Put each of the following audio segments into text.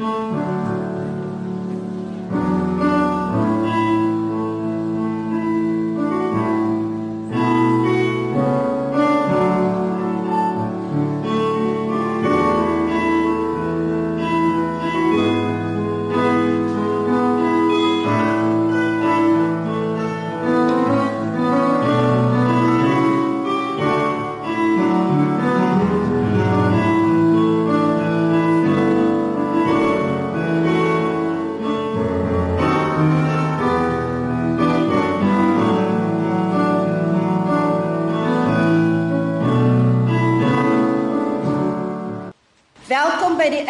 Welkom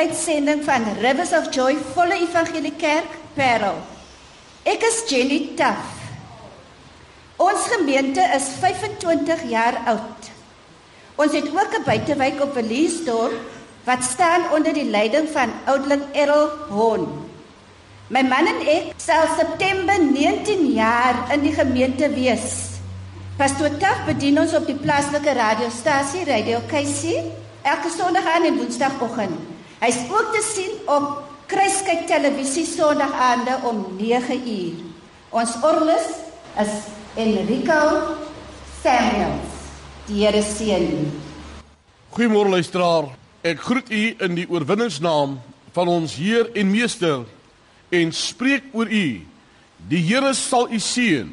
uitsending van Rivers of Joy Volle Evangelie Kerk Parel. Ek is Jenny Taff. Ons gemeente is 25 jaar oud. Ons het ook 'n buitewyk op Verliesdorp wat staan onder die leiding van oudeling Errol Hon. My man en ek sal September 19 jaar in die gemeente wees. Pastoor Taff bedien ons op die plaaslike radiostasie Radio KC elke Sondag aan en Woensdagoggend. Hy's ook te sien op Kruiskyk televisie Sondagaande om 9uur. Ons orgelis is Enrico Samuels. Die Here seën u. Goeiemôre luisteraar. Ek groet u in die oorwinningsnaam van ons Heer en Meester en spreek oor u. Die Here sal u seën.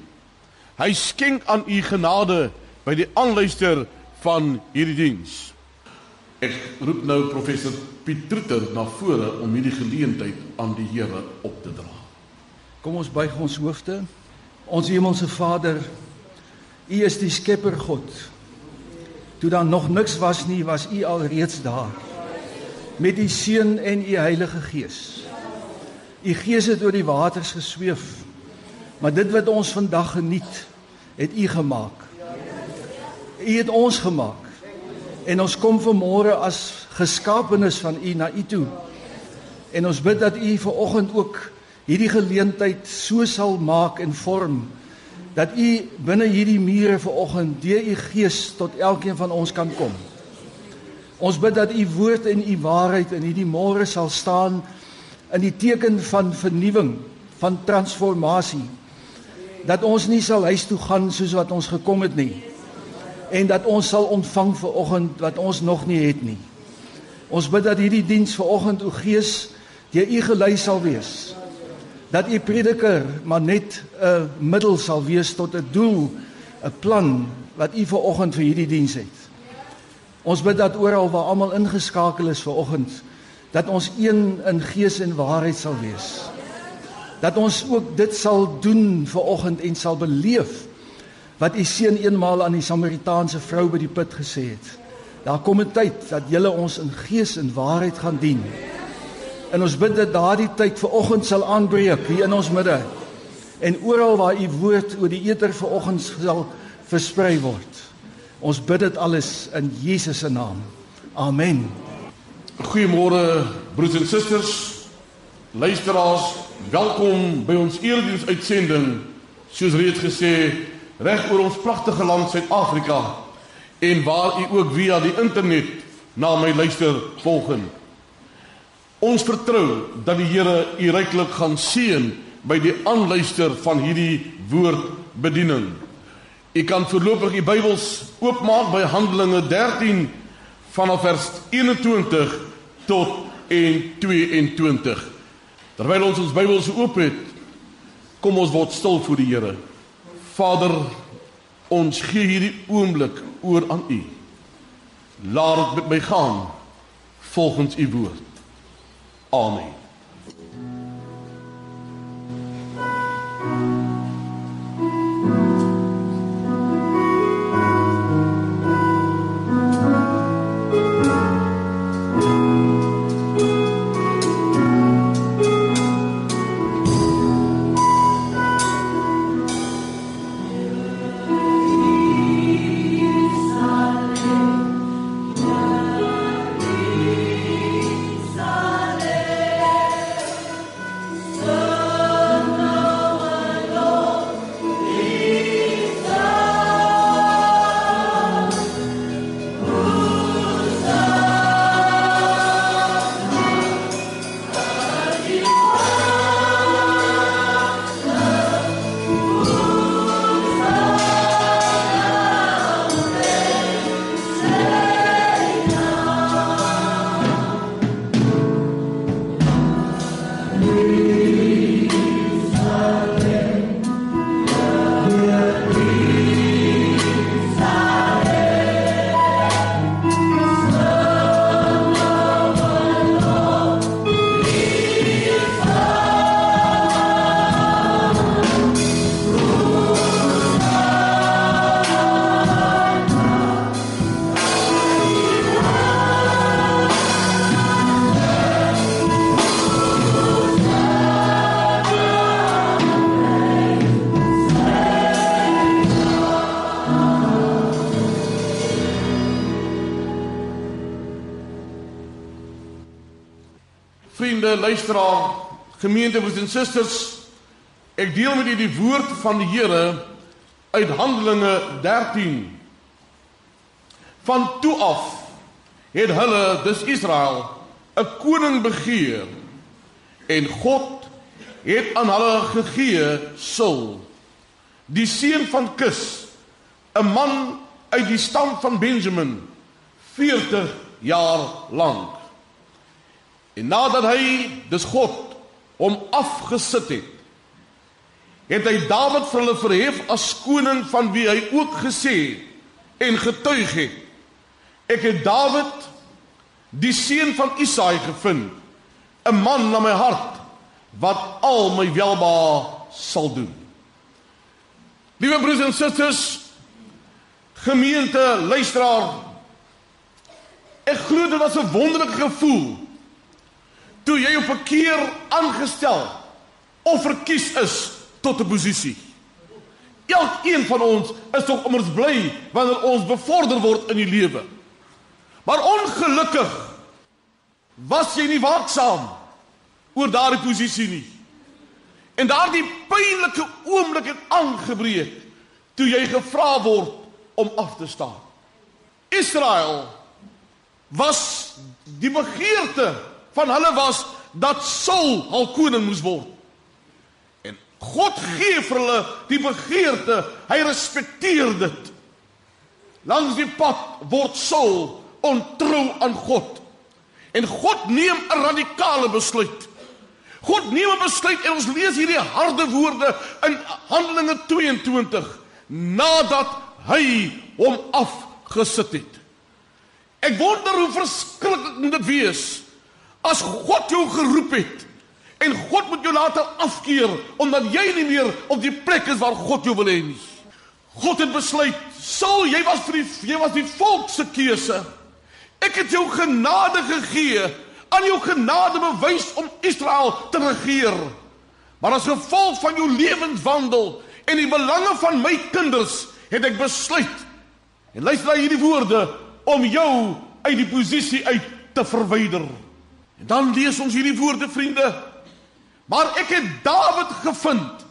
Hy skenk aan u genade by die aanluister van hierdie diens. Ek roep nou professor Piet Troeter na vore om hierdie geleentheid aan die Here op te dra. Kom ons buig ons hoofde. Ons hemelse Vader, U is die Skepper God. Toe daar nog niks was nie, was U al reeds daar. Met U Seun en U Heilige Gees. U Gees het oor die waters gesweef. Maar dit wat ons vandag geniet, het U gemaak. U het ons gemaak. En ons kom vanmôre as geskaapenis van U na U toe. En ons bid dat U vanoggend ook hierdie geleentheid so sal maak en vorm dat U binne hierdie mure vanoggend deur U Gees tot elkeen van ons kan kom. Ons bid dat U woord en U waarheid in hierdie môre sal staan in die teken van vernuwing, van transformasie. Dat ons nie sal huis toe gaan soos wat ons gekom het nie en dat ons sal ontvang vir oggend wat ons nog nie het nie. Ons bid dat hierdie diens vir oggend o Gees deur U gelei sal wees. Dat U prediker maar net 'n middel sal wees tot 'n doel, 'n plan wat U vir oggend vir hierdie diens het. Ons bid dat oral waar almal ingeskakel is vir oggend dat ons een in gees en waarheid sal wees. Dat ons ook dit sal doen vir oggend en sal beleef wat u seun eenmaal aan die Samaritaanse vrou by die put gesê het. Daar kom 'n tyd dat julle ons in gees en waarheid gaan dien. En ons bid dat daardie tyd ver oggend sal aanbreek hier in ons midde. En oral waar u woord oor die eter ver oggend sal versprei word. Ons bid dit alles in Jesus se naam. Amen. Goeiemôre broers en susters. Luisteraars, welkom by ons erediens uitsending. Soos reeds gesê, reg oor ons pragtige land Suid-Afrika en waar u ook via die internet na my luister volgen. Ons vertrou dat die Here u ryklik gaan seën by die aanluister van hierdie woordbediening. U kan voorlopig u Bybels oopmaak by Handelinge 13 vanaf vers 21 tot en 22. Terwyl ons ons Bybels oop het, kom ons word stil voor die Here. Vader, ons gee hierdie oomblik oor aan U. Laat dit met my gaan volgens U woord. Amen. Gemeente broers en susters, ek deel met u die woord van die Here uit Handelinge 13. Van toe af het hulle, dis Israel, 'n koning begeer en God het aan hulle gegee Saul, die seun van Kis, 'n man uit die stam van Benjamin, 40 jaar lank. En nadat hy dis God hom afgesit het, het hy Dawid vir hulle verhef as koning van wie hy ook gesê en getuig het. Ek het Dawid die seun van Isaai gevind, 'n man na my hart wat al my welbehae sal doen. Liewe broers en susters, gemeente, luisteraar, ek glo dit was 'n wonderlike gevoel toe jy op 'n keer aangestel of verkies is tot 'n posisie. Elkeen van ons is tog immers bly wanneer ons bevorder word in die lewe. Maar ongelukkig was jy nie waaksaam oor daardie posisie nie. En daardie pynlike oomblik het aangebreek toe jy gevra word om af te staan. Israel was die begeerte van hulle was dat Saul hul koning moes word. En God gee vir hulle die begeerte, hy respekteer dit. Langs die pad word Saul ontrou aan God. En God neem 'n radikale besluit. God neem 'n besluit en ons lees hierdie harde woorde in Handelinge 22 nadat hy hom afgesit het. Ek wonder hoe verskriklik moet dit wees As God jou geroep het en God moet jou laat afkeer omdat jy nie meer op die plek is waar God jou wil hê nie. God het besluit, "Sal jy was vir die jy was die volk se keuse. Ek het jou genade gegee, aan jou genade bewys om Israel te regeer. Maar as gevolg van jou lewenswandel en die belange van my kinders, het ek besluit en luister na hierdie woorde om jou uit die posisie uit te verwyder." En dan lees ons hierdie woorde vriende. Maar ek het Dawid gevind,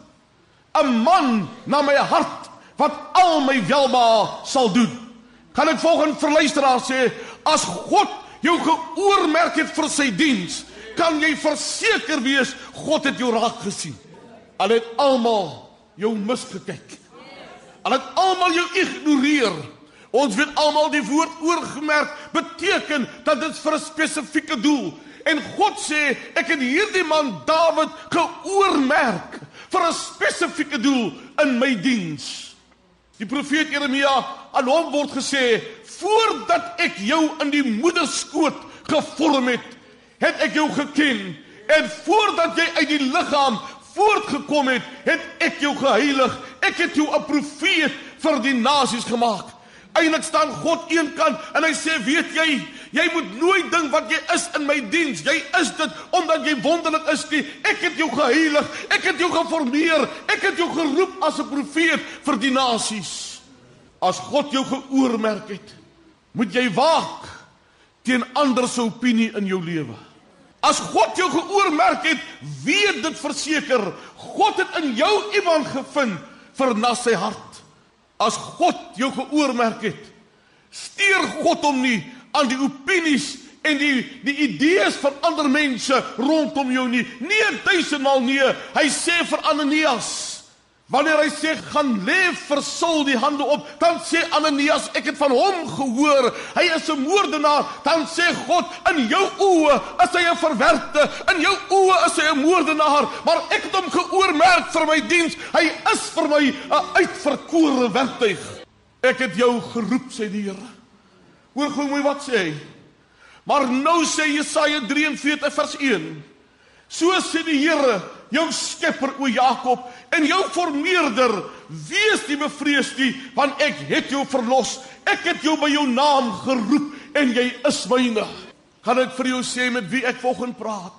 'n man na my hart wat al my welbehae sal doen. Kan ek volgens verluisteraar sê, as God jou geoormerk het vir sy diens, kan jy verseker wees God het jou raak gesien. Al het almal jou misgekyk. Al het almal jou ignoreer. Ons weet almal die woord oorgemerk beteken dat dit vir 'n spesifieke doel En God sê, ek het hierdie man Dawid geoormerk vir 'n spesifieke doel in my diens. Die profeet Jeremia aan hom word gesê, voordat ek jou in die moederskoot gevorm het, het ek jou geken en voordat jy uit die liggaam voortgekom het, het ek jou geheilig. Ek het jou 'n profeet vir die nasies gemaak. Eindelik staan God eenkant en hy sê, "Weet jy, jy moet nooit dink wat jy is in my diens. Jy is dit omdat jy wonderlik is nie. Ek het jou geheilig, ek het jou geformeer, ek het jou geroep as 'n profeet vir die nasies. As God jou geoormerk het, moet jy waak teen ander se opinie in jou lewe. As God jou geoormerk het, weet dit verseker, God het in jou iemand gevind vir na sy hart. As God jou geoormerk het, steur God hom nie aan die opinies en die die idees van ander mense rondom jou nie. Nee, duisendmal nee. Hy sê vir Ananias, wanneer hy sê gaan lê vir Saul die hande op, dan sê Ananias, ek het van hom gehoor, hy is 'n moordenaar. Dan sê God, in jou oë is hy 'n verwerpte, in jou oë is hy 'n moordenaar, maar ek het hom geoormerk vir my diens. Hy is vir my 'n uitverkore werktuig. Ek het jou geroep, sê die Here. Hoor gou mooi wat sê hy. Maar nou sê Jesaja 43 vers 1. So sê die Here, jou skepper o Jakob en jou formeerder, wees nie bevrees nie, want ek het jou verlos. Ek het jou by jou naam geroep en jy is myne. Kan ek vir jou sê met wie ek vanoggend praat?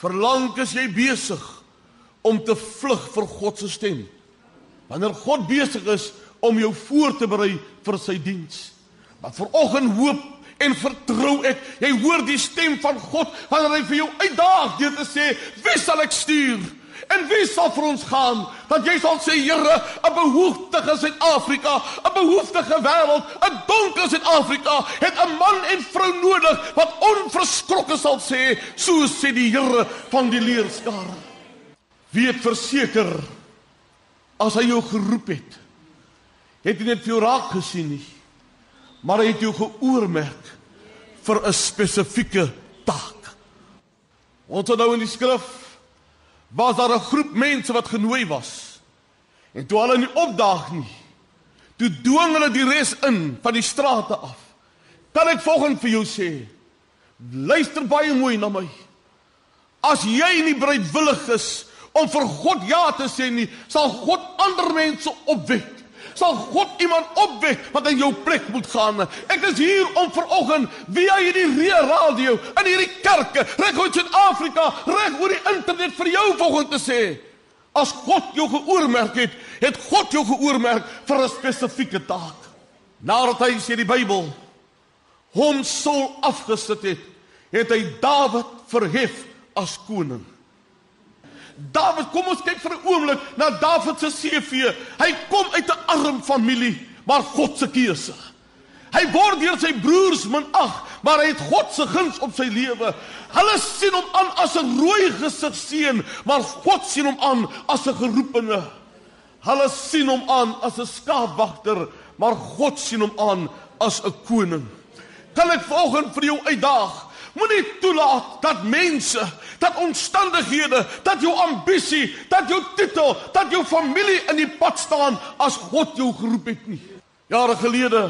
Verlang is jy besig om te vlug vir God se stem. Wanneer God besig is om jou voor te berei vir sy diens. Maar vanoggend hoop en vertrou ek. Jy hoor die stem van God wanneer hy vir jou uitdaag deur te sê, "Wie sal ek stuur?" En wie sal vir ons gaan? Dat jy sal sê, Here, 'n behoeftige Suid-Afrika, 'n behoeftige wêreld, 'n donker Suid-Afrika het 'n man en vrou nodig wat onverskrokke sal sê, so sê die Here van die leerskare. Weet verseker as hy jou geroep het, het hy net vir jou raak gesien nie, maar hy het jou geoormerk vir 'n spesifieke taak. Ons het nou in die skrif was daar 'n groep mense wat genooi was. En toe hulle nie opdaag nie, toe dwing hulle die res in van die strate af. Kan ek volgens vir jou sê, luister baie mooi na my. As jy nie bereidwillig is om vir God ja te sê nie, sal God ander mense opwek sal God iemand opwek wat in jou plek moet gaan. Ek is hier om vanoggend via hierdie reë radio in hierdie kerke reg oor Suid-Afrika, reg oor die internet vir jou vanoggend te sê, as God jou geoormerk het, het God jou geoormerk vir 'n spesifieke taak. Nadat hy sê die Bybel hom sou afgesit het, het hy Dawid verhef as koning. Dawid, kom ons kyk vir 'n oomblik na Dawid se CV. Hy kom uit 'n arm familie, maar God se keuse. Hy word deur sy broers minag, maar hy het God se guns op sy lewe. Hulle sien hom aan as 'n rooi gesig seun, maar God sien hom aan as 'n geroepene. Hulle sien hom aan as 'n skaapwagter, maar God sien hom aan as 'n koning. Kan ek volgens vir jou uitdaag? Moenie toelaat dat mense, dat omstandighede, dat jou ambisie, dat jou titel, dat jou familie in die pad staan as God jou geroep het nie. Jare gelede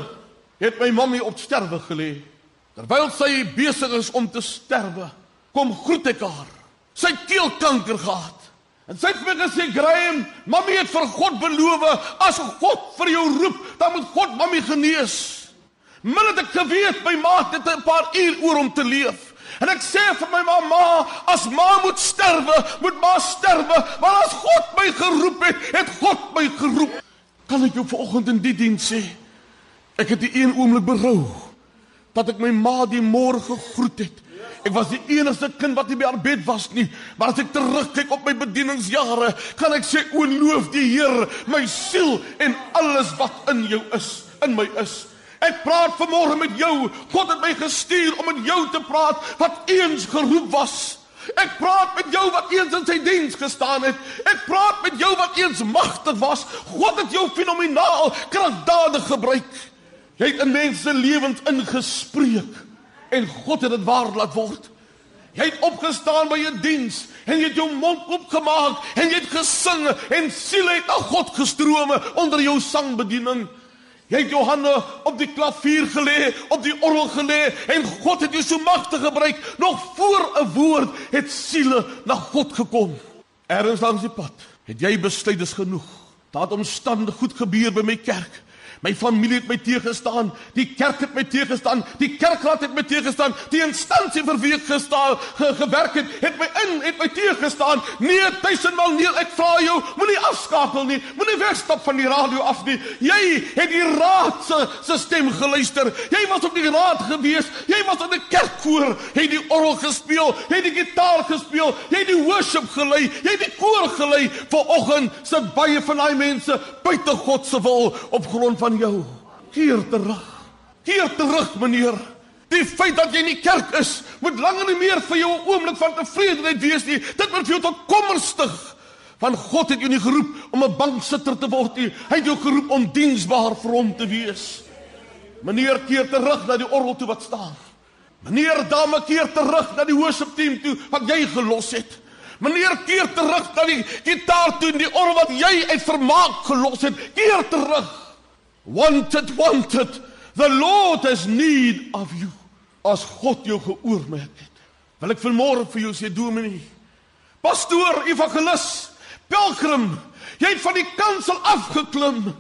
het my mammy op sterwe gelê. Terwyl sy besig is om te sterwe, kom groet ek haar. Sy het keelkanker gehad. En sy het my gesê, "Graham, mammy het vir God beloof, as God vir jou roep, dan moet God mammy genees." Min het ek geweet my ma het 'n paar uur oor om te leef. En ek sê vir my mamma, as ma moet sterwe, moet ma sterwe, want as God my geroep het, het God my geroep. Kan ek jou vanoggend in die diens sê, ek het die een oomblik berou dat ek my ma die môre gegroet het. Ek was die enigste kind wat nie by haar bed was nie, maar as ek terugkyk op my bedieningsjare, kan ek sê o loof die Here, my siel en alles wat in jou is, in my is. Ek praat vanmôre met jou. God het my gestuur om met jou te praat wat eens geroep was. Ek praat met jou wat eens in sy diens gestaan het. Ek praat met jou wat eens magtig was. God het jou fenomenaal kragtadig gebruik. Jy het in mense lewens ingespreek en God het dit waar laat word. Jy het opgestaan by 'n diens en jy het jou mond oopgemaak en jy het gesing en siele het na God gestrome onder jou sangbediening. Jy het jou hande op die klavier gelê, op die orgel gelê en God het jou so magtig gebruik. Nog voor 'n woord het siele na God gekom. Erns langs die pad het jy besluit dis genoeg. Daar het omstandige goed gebeur by my kerk. My familie het my teëgestaan, die kerk het my teëgestaan, die kerkraad het my teëgestaan, die instansie vir wie ek gestaan ge, gewerk het, het my in het my teëgestaan. Nee, tuisenmal nee, ek vra jou, moenie afskakel nie, moenie wegstap van die radio af nie. Jy het die raad se se stem geluister. Jy was op die raad gewees. Jy was in 'n kerkkoor, het die orgel gespeel, het die gitaar gespeel, jy het die worship gelei, jy het die koor gelei. Vanoggend sit baie van daai mense buite God se wil op grond van jou. Keer terug. Keer terug, meneer. Die feit dat jy in die kerk is, moet langer nie meer vir jou 'n oomblik van tevredenheid wees nie. Dit moet vir jou tot kommer stig. Want God het jou nie geroep om 'n banksitter te word nie. Hy het jou geroep om diensbaar vir hom te wees. Meneer, keer terug na die orgel toe wat staan. Meneer, dame, keer terug na die worship team toe wat jy gelos het. Meneer, keer terug na die gitaar toe en die orgel wat jy uit vermaak gelos het. Keer terug. Wanted, wanted. The Lord has need of you. As God jou geoormerk het. Wil ek vanmôre vir jou sê, Dominee, pastoor, evangelis, pelgrim, jy het van die kansel afgeklim.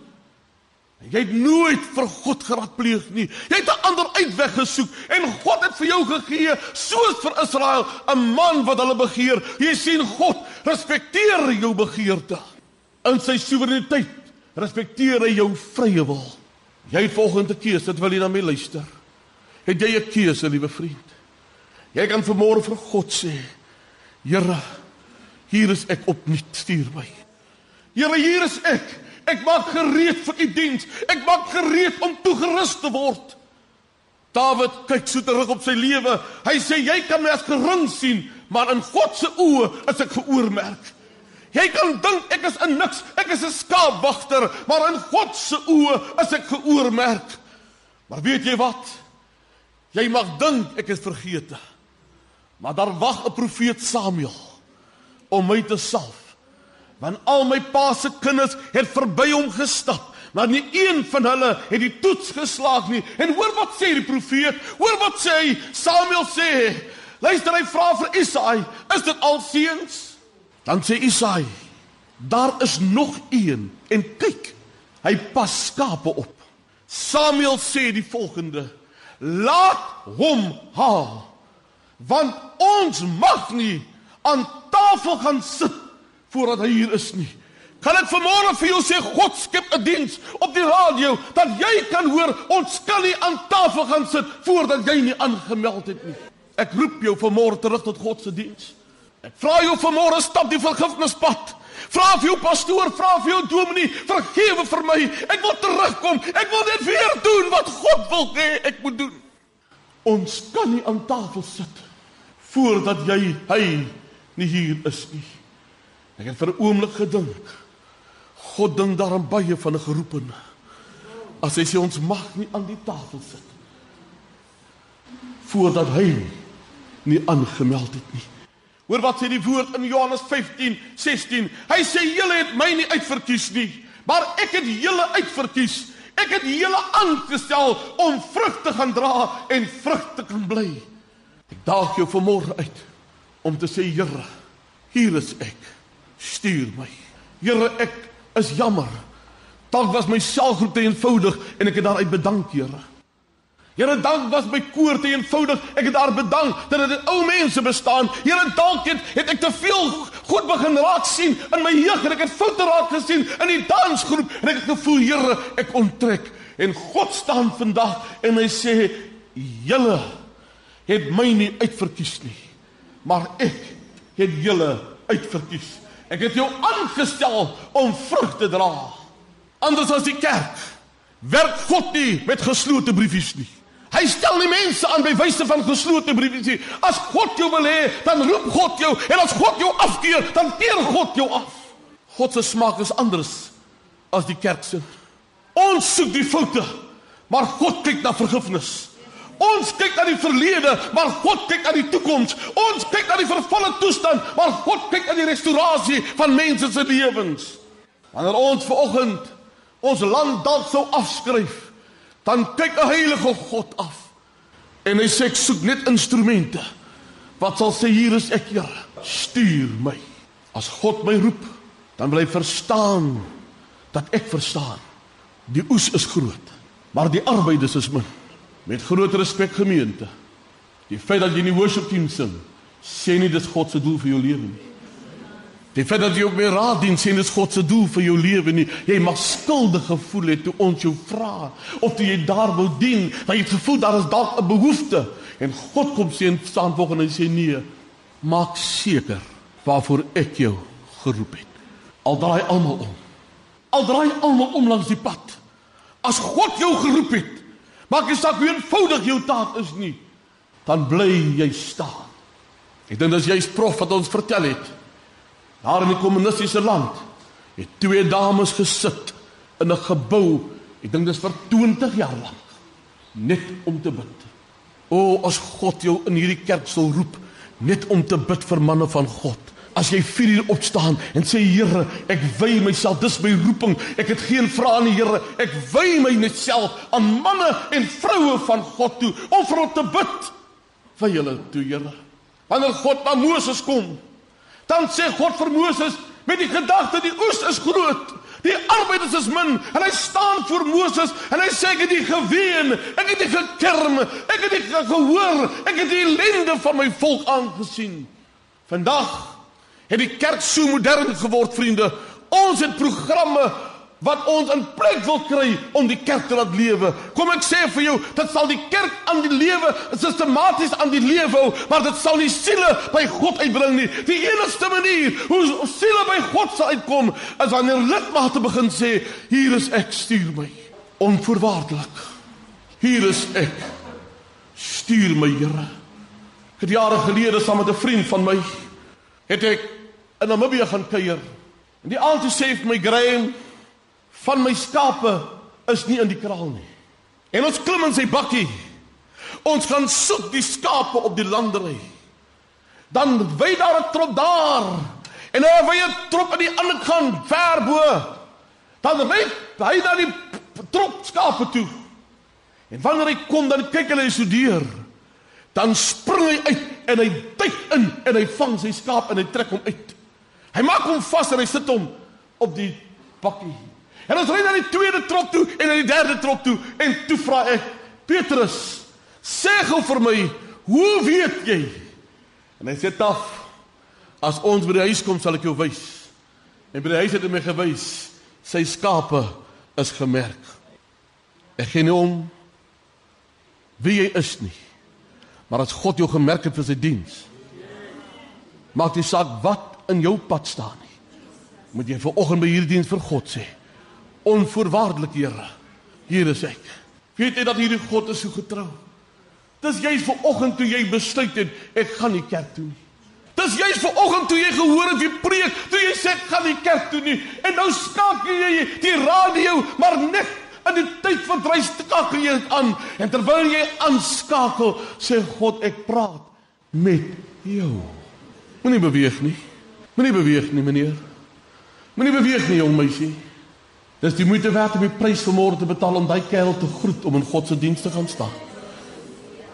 Jy het nooit vir God geraadpleeg nie. Jy het 'n ander uitweg gesoek en God het vir jou gegee, soos vir Israel, 'n man wat hulle begeer. Jy sien God respekteer jou begeerte in sy soewereiniteit respekteer hy jou vrye wil. Jy het volgende keuse, dit wil jy na my luister. het jy 'n keuse, liewe vriend. Jy kan vanmôre vir God sê: Here, hier is ek opnuut, stuur my. Here, hier is ek. Ek maak gereed vir u diens. Ek maak gereed om toegerus te word. Dawid kyk so terug op sy lewe. Hy sê jy kan my as gering sien, maar in God se oë is ek geoormerk. Jy kan dink ek is 'n niks, ek is 'n skaapwagter, maar in God se oë is ek geoormerk. Maar weet jy wat? Jy mag dink ek is vergeete. Maar daar wag 'n profeet Samuel om my te salf. Want al my pa se kinders het verby hom gestap, maar nie een van hulle het die toets geslaag nie. En hoor wat sê die profeet? Hoor wat sê hy? Samuel sê, luister hy vra vir Isaai, is dit al seuns? Dan sê Isaai, daar is nog een en kyk, hy pas skape op. Samuel sê die volgende: Laat hom haal want ons mag nie aan tafel gaan sit voordat hy hier is nie. Kan ek vanmôre vir jou sê God skep 'n diens op die radio dat jy kan hoor ons kan nie aan tafel gaan sit voordat jy nie aangemeld het nie. Ek roep jou vanmôre terug tot God se diens. Vra jou vanmôre stap die vergifnispad. Vra vir jou pastoor, vra vir jou dominee, vergewe vir my. Ek wil terugkom. Ek wil net weer doen wat God wil hê ek moet doen. Ons kan nie aan tafel sit voordat jy hy nie hier is nie. Ek het vir 'n oomblik gedink. God dink daarom baie van 'n geroepene. As hy sê ons mag nie aan die tafel sit voordat hy nie aangemeld het nie. Hoor wat sê die woord in Johannes 15:16. Hy sê julle het my nie uitverkies nie, maar ek het julle uitverkies. Ek het julle aangestel om vrug te gaan dra en vrug te kan bly. Ek daag jou vanmôre uit om te sê Here, hier is ek. Stuur my. Here, ek is jammer. Dalk was my selfgroep te eenvoudig en ek het daaruit bedank, Here. Here, dank was my koor te eenvoudig. Ek het daar bedank dat dit ou mense bestaan. Here, dalk het, het ek te veel goed begin raak sien in my jeug en ek het foute raak gesien in die dansgroep en ek het gevoel, Here, ek onttrek. En God staan vandag en hy sê, "Julle het my nie uitverkies nie, maar ek het julle uitverkies. Ek het jou aangestel om vrug te dra. Anders as die kerk werk God nie met geslote briefies nie. Hy stel nie mense aan by wyse van geslote briefies nie. As God jou wil hê, dan roep God jou en as God jou afkeer, dan keer God jou af. God se smaak is anders as die kerk se. Ons soek die foute, maar God kyk na vergifnis. Ons kyk na die verlede, maar God kyk na die toekoms. Ons kyk na die vervalle toestand, maar God kyk na die restaurasie van mense se lewens. Wanneer ons vanoggend ons land dalk sou afskryf, dan kyk 'n heilige God af. En hy sê ek soek net instrumente. Wat sal sê hier is ek, Here, stuur my. As God my roep, dan wil hy verstaan dat ek verstaan. Die oes is groot, maar die arbeiders is min. Met groot respek gemeente. Die feit dat jy in die worship team sing, sê nie dis God se doel vir jou lewe nie. Die feit dat jy op my raad dien, sê dis God se doel vir jou lewe nie. Jy mag skuldig gevoel het toe ons jou vra of toe jy daar wou dien, dat jy het gevoel daar is dalk 'n behoefte en God kom sê en staan volgens en sê nee, maak seker waarvoor ek jou geroep het. Al draai almal om. Al draai almal om langs die pad. As God jou geroep het, maak nie saak hoe eenvoudig jou taak is nie, dan bly jy staan. Ek dink dis juist prof wat ons vertel het. Daar in die kommunistiese land het twee dames gesit in 'n gebou, ek dink dis vir 20 jaar lank, net om te bid. O, as God jou in hierdie kerk sal roep net om te bid vir manne van God. As jy 4 uur opstaan en sê Here, ek wy myself, dis my roeping. Ek het geen vrae nie, Here. Ek wy my net self aan manne en vroue van God toe om vir hulle te bid. Vir julle toe, Here. Wanneer God na Moses kom, dan sê God vir Moses met die gedagte die oes is groot. Die arbeiders is min en hy staan voor Moses en hy sê ek het die geween, ek het die gekerm, ek het die gehoor, ek het die ellende van my volk aangesien. Vandag het die kerk so modern geword, vriende. Ons het programme wat ons in plek wil kry om die kerk te laat lewe. Kom ek sê vir jou, dit sal die kerk aan die lewe, sistematies aan die lewe hou, maar dit sal nie siele by God uitbring nie. Die enigste manier hoe siele by God sal uitkom, is wanneer lidmate begin sê, hier is ek, stuur my. Onvoorwaardelik. Hier is ek. Stuur my, Here. Ek het jare gelede saam met 'n vriend van my het ek in Namibië gaan kuier. En die aand toe sê vir my Graham, van my skape is nie in die kraal nie. En ons klim in sy bakkie. Ons gaan soek die skape op die landery. Dan wy daar 'n trop daar. En nou wy 'n trop aan die ander kant ver bo. Dan ry hy na die trop skape toe. En wanneer hy kom dan kyk hulle so deur. Dan spring hy uit en hy duik in en hy vang sy skaap en hy trek hom uit. Hy maak hom vas en hy sit hom op die bakkie. En ons ry na die tweede trop toe en na die derde trop toe en toe vra ek Petrus, sê gou vir my, hoe weet jy? En hy sê taf, as ons by die huis kom sal ek jou wys. En by die huis het hy my gewys, sy skape is gemerk. Ek gee nie om wie jy is nie. Maar as God jou gemerk het vir sy diens, maak nie saak wat in jou pad staan nie. Moet jy vir oggend by hierdie diens vir God sê onvoorwaardelik, Here. Hier is ek. Weet jy dat hierdie God is so getrou? Dis juist ver oggend toe jy besluit het ek gaan nie kerk toe nie. Dis juist ver oggend toe jy gehoor het wie preek, toe jy sê ek gaan nie kerk toe nie en nou skakel jy die radio maar net in die tyd van drie skakel jy dit aan en terwyl jy aanskakel sê God ek praat met jou. Moenie beweeg nie. Moenie beweeg nie meneer. Moenie beweeg nie jong meisie. Dis die moeite werd om die prys van môre te betaal om daai kerel te groet om in God se diens te gaan staan.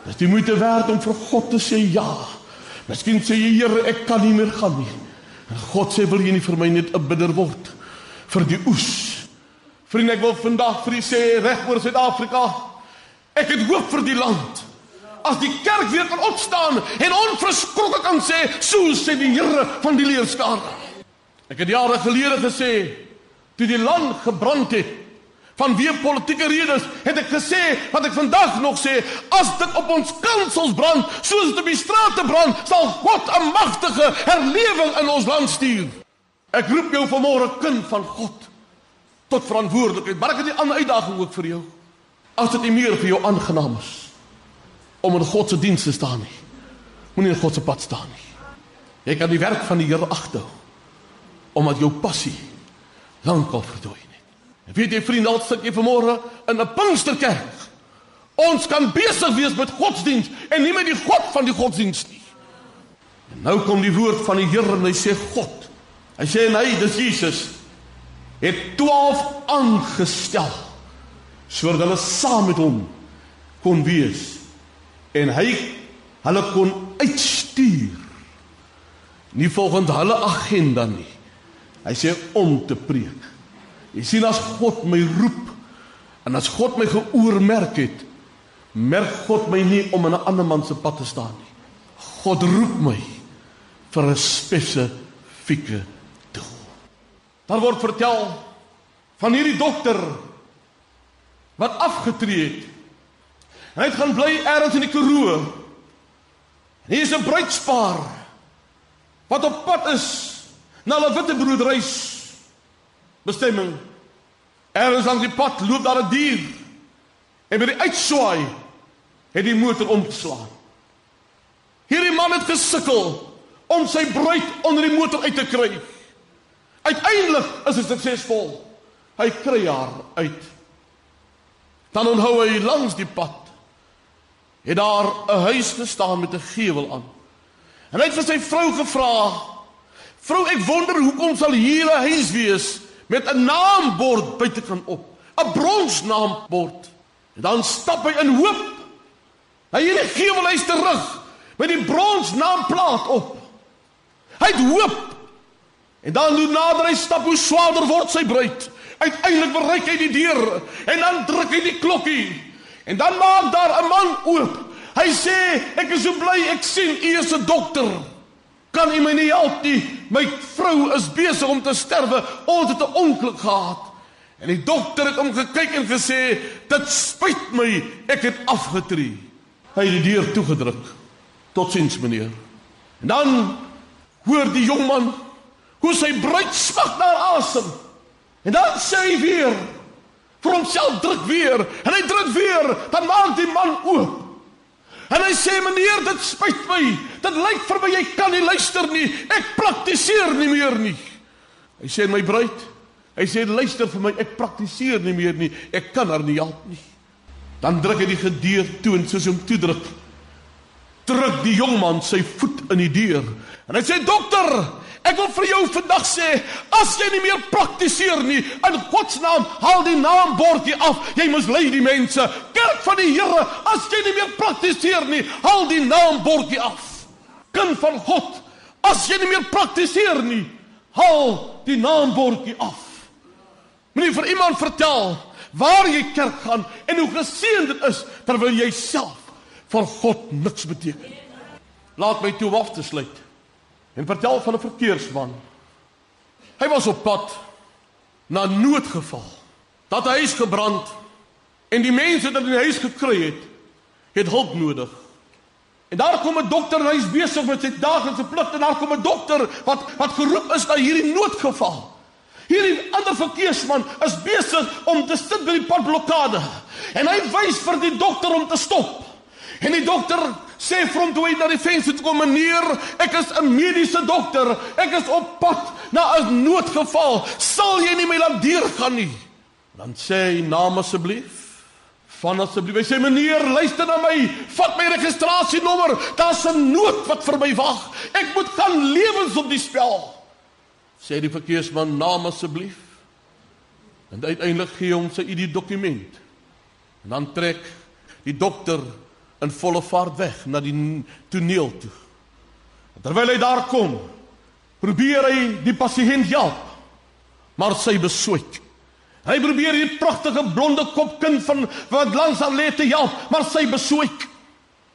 Dis die moeite werd om vir God te sê ja. Miskien sê jy Here, ek kan nie meer gaan nie. En God sê wil jy nie vir my net 'n bidder word vir die oes. Vriende, ek wil vandag vir u sê reg oor Suid-Afrika. Ek het hoop vir die land. As die kerk weer kan opstaan en onverskrokke kan sê, so sê die Here van die leerskare. Ek het jare gelede gesê, toe die land gebrand het. Vanweë politieke redes het ek gesê wat ek vandag nog sê as dit op ons kansels brand soos dit op die strate brand sal God 'n magtige herlewing in ons land stuur. Ek roep jou vanmôre kind van God tot verantwoordelikheid. Maar ek het 'n ander uitdaging ook vir jou. As dit nie meer vir jou aangenaam is om in God se diens te staan nie moenie in God se pad staan nie. Jy kan die werk van die Here agter omdat jou passie lankal verdooi net. En weet jy vriende, al sit jy vanmôre in 'n Pinksterkerk. Ons kan besig wees met godsdiens en nie met die God van die godsdiens nie. En nou kom die woord van die Here en hy sê God. Hy sê en hy, dis Jesus het 12 aangestel sodat hulle saam met hom kon wees en hy hulle kon uitstuur nie volgens hulle agenda nie Hy sê om te preek. Jy sien as God my roep en as God my geoormerk het, merk God my nie om in 'n ander man se pad te staan nie. God roep my vir 'n spesifieke doel. Daar word vertel van hierdie dokter wat afgetree het. Hy het gaan bly ergens in die Karoo. Hier is 'n bruidspaar wat op pad is na hulle witte broederys bestemming. Ergens aan die pad loop daar 'n dier. En by die uitswaai het die motor omgeslaan. Hierdie man het gesukkel om sy bruid onder die motor uit te kry. Uiteindelik is dit suksesvol. Hy kry haar uit. Dan onthou hy langs die pad het daar 'n huis gestaan met 'n gevel aan. En hy het vir sy vrou gevra Vrou, ek wonder hoekom sal hier 'n huis wees met 'n naambord buitekant op, 'n bronsnaambord. En dan stap hy in hoop. Hy hierdie gevelhuis terug met die bronsnaamplaat op. Hy het hoop. En dan hoe nader hy stap, hoe swaarder word sy bruid. Uiteindelik bereik hy die deur en dan druk hy die klokkie. En dan maak daar 'n man oop. Hy sê, "Ek is so bly ek sien u is 'n dokter." Kan u my nie help nie? My vrou is besig om te sterwe. Ons het 'n ongeluk gehad. En die dokter het hom gekyk en gesê: "Dit spyt my, ek het afgetree." Hy het die deur toegedruk. Totsiens, meneer. En dan hoor die jong man hoe sy bruid smag na asem. En dan sê hy weer vir homself druk weer en hy druk weer, dan maak die man oop. En hy sê meneer, dit spyt my. Dit lyk vir my jy kan nie luister nie. Ek praktiseer nie meer nie. Hy sê my bruid, hy sê luister vir my, ek praktiseer nie meer nie. Ek kan haar nie help nie. Dan druk hy die gedeur toe en soos hom toedruk, druk die jong man sy voet in die deur. En hy sê dokter, ek wil vir jou vandag sê, as jy nie meer praktiseer nie, in God se naam, haal die naambordjie af. Jy mislei die mense. Kerk van die Here, as jy nie meer praktiseer nie, haal die naambordjie af. Kind van God, as jy nie meer praktiseer nie, haal die naambordjie af. Moenie vir iemand vertel waar jy kerk gaan en hoe geseënd dit is terwyl jy self vir God niks beteken. Laat my toe af te sluit en vertel van 'n verkeersman. Hy was op pad na noodgeval. Dat huis gebrand en die mense wat in die huis gekry het, het hulp nodig. En daar kom 'n dokter en hy's besig met sy daaglikse plig en daar kom 'n dokter wat wat geroep is na hierdie noodgeval. Hierdie ander verkeersman is besig om te sit by die padblokkade en hy wys vir die dokter om te stop. En die dokter sê vir hom toe hy na die venster toe kom: "Meneer, ek is 'n mediese dokter. Ek is op pad na 'n noodgeval. Sal jy nie my laat deurgaan nie?" Dan sê hy: "Naam asseblief." Van asseblief. Hy sê: "Meneer, luister na my. Vat my registrasienommer. Daar's 'n nood wat vir my wag. Ek moet gaan lewens op die spel." Sê die verkeersman: "Naam asseblief." En uiteindelik gee hom sy ID dokument. En dan trek die dokter in volle vaart weg na die toneel toe. Terwyl hy daar kom, probeer hy die pasiënt help, maar sy beswyk. Hy probeer die pragtige blonde kopkind van wat langs haar lê te help, maar sy beswyk.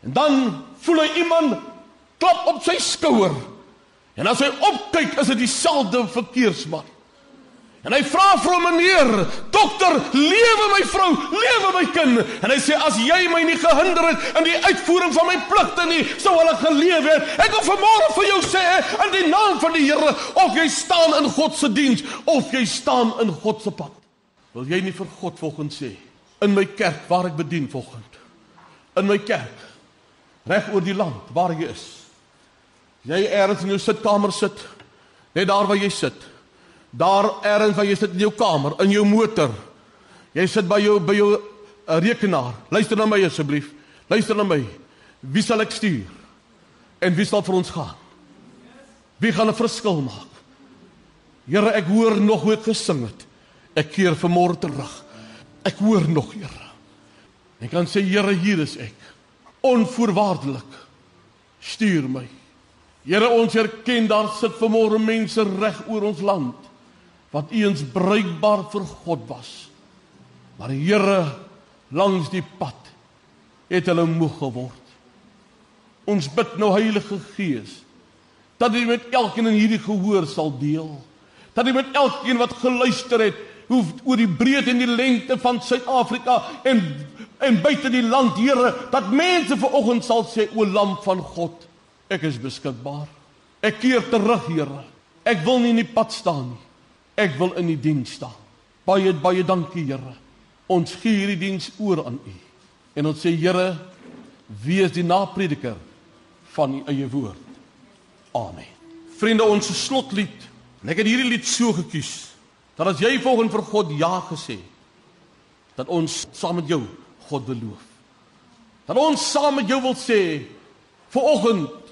En dan voel hy iemand klap op sy skouer. En as hy opkyk, is dit dieselfde verkeersman. En hy vra vir hom meneer, dokter, lewe my vrou, lewe my kind. En hy sê as jy my nie gehinder het in die uitvoering van my pligte nie, sou hulle geleef het. Ek wil vanmôre vir jou sê in die naam van die Here, of jy staan in God se diens of jy staan in God se pad. Wil jy nie vir God volgens sê in my kerk waar ek bedien volgens in my kerk reg oor die land waar jy is. Jy ergens in jou sitkamer sit, net daar waar jy sit. Daar ergens waar jy sit in jou kamer, in jou motor. Jy sit by jou by jou uh, rekenaar. Luister na my asseblief. Luister na my. Wie sal ek stuur? En wie sal vir ons gaan? Wie gaan 'n verskil maak? Here, ek hoor nog hoe ek gesing het. Ek keer vanmôre terug. Ek hoor nog, Here. Ek kan sê, Here, hier is ek. Onvoorwaardelik. Stuur my. Here, ons erken daar sit vanmôre mense reg oor ons land wat eens bruikbaar vir God was. Maar die Here langs die pad het hulle moeg geword. Ons bid nou Heilige Gees dat U met elkeen in hierdie gehoor sal deel. Dat U met elkeen wat geluister het, hoe oor die breedte en die lengte van Suid-Afrika en en buite die land, Here, dat mense vanoggend sal sê o lam van God, ek is beskikbaar. Ek keer terug, Here. Ek wil nie in die pad staan nie. Ek wil in die diens staan. Baie baie dankie Here. Ons gee hierdie diens oor aan U. En ons sê Here, wees die naprediker van U eie woord. Amen. Vriende, ons slotlied. En ek het hierdie lied so gekies dat as jy volgens vir God ja gesê dat ons saam met jou God beloof. Dat ons saam met jou wil sê vir oggend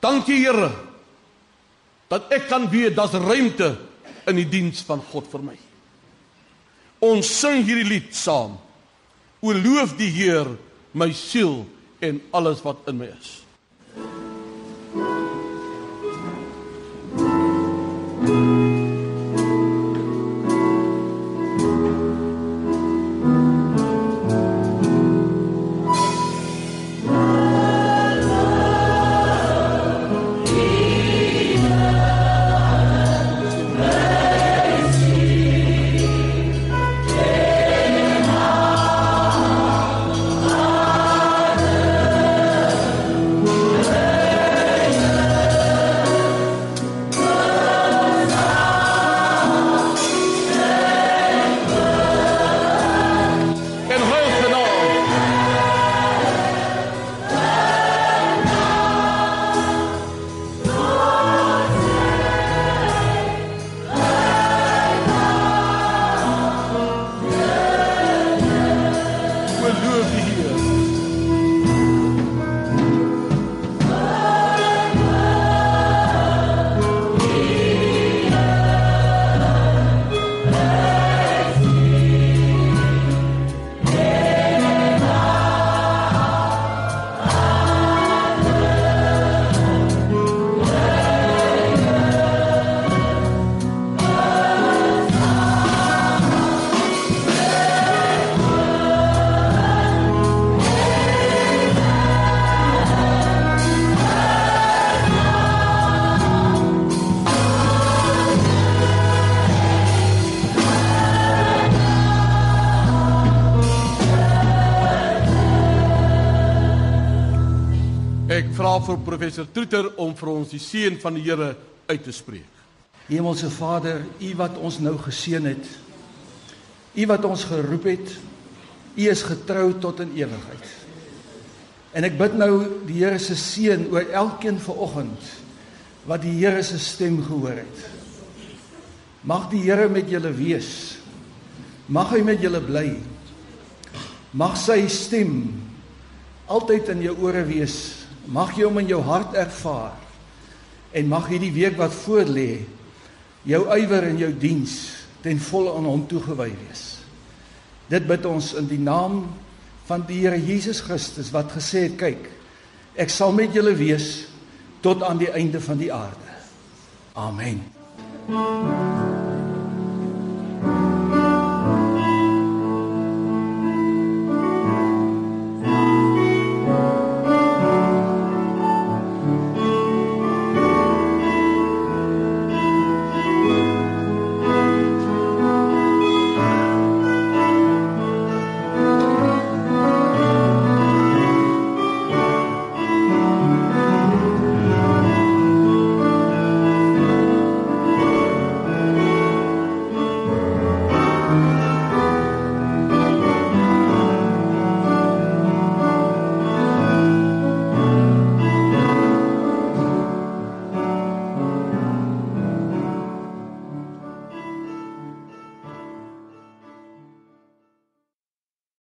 Dankie Here dat ek kan weet daar's ruimte in die diens van God vir my. Ons sing hierdie lied saam. O loof die Heer my siel en alles wat in my is. vir professor Troeter om vir ons die seën van die Here uit te spreek. Hemelse Vader, U wat ons nou geseën het. U wat ons geroep het. U is getrou tot in ewigheid. En ek bid nou die Here se seën oor elkeen vanoggend wat die Here se stem gehoor het. Mag die Here met julle wees. Mag hy met julle bly. Mag sy stem altyd in jou ore wees. Mag jy hom in jou hart ervaar. En mag hierdie week wat voorlê jou ywer in jou diens ten volle aan hom toegewy wees. Dit bid ons in die naam van die Here Jesus Christus wat gesê het kyk ek sal met julle wees tot aan die einde van die aarde. Amen. Thank you.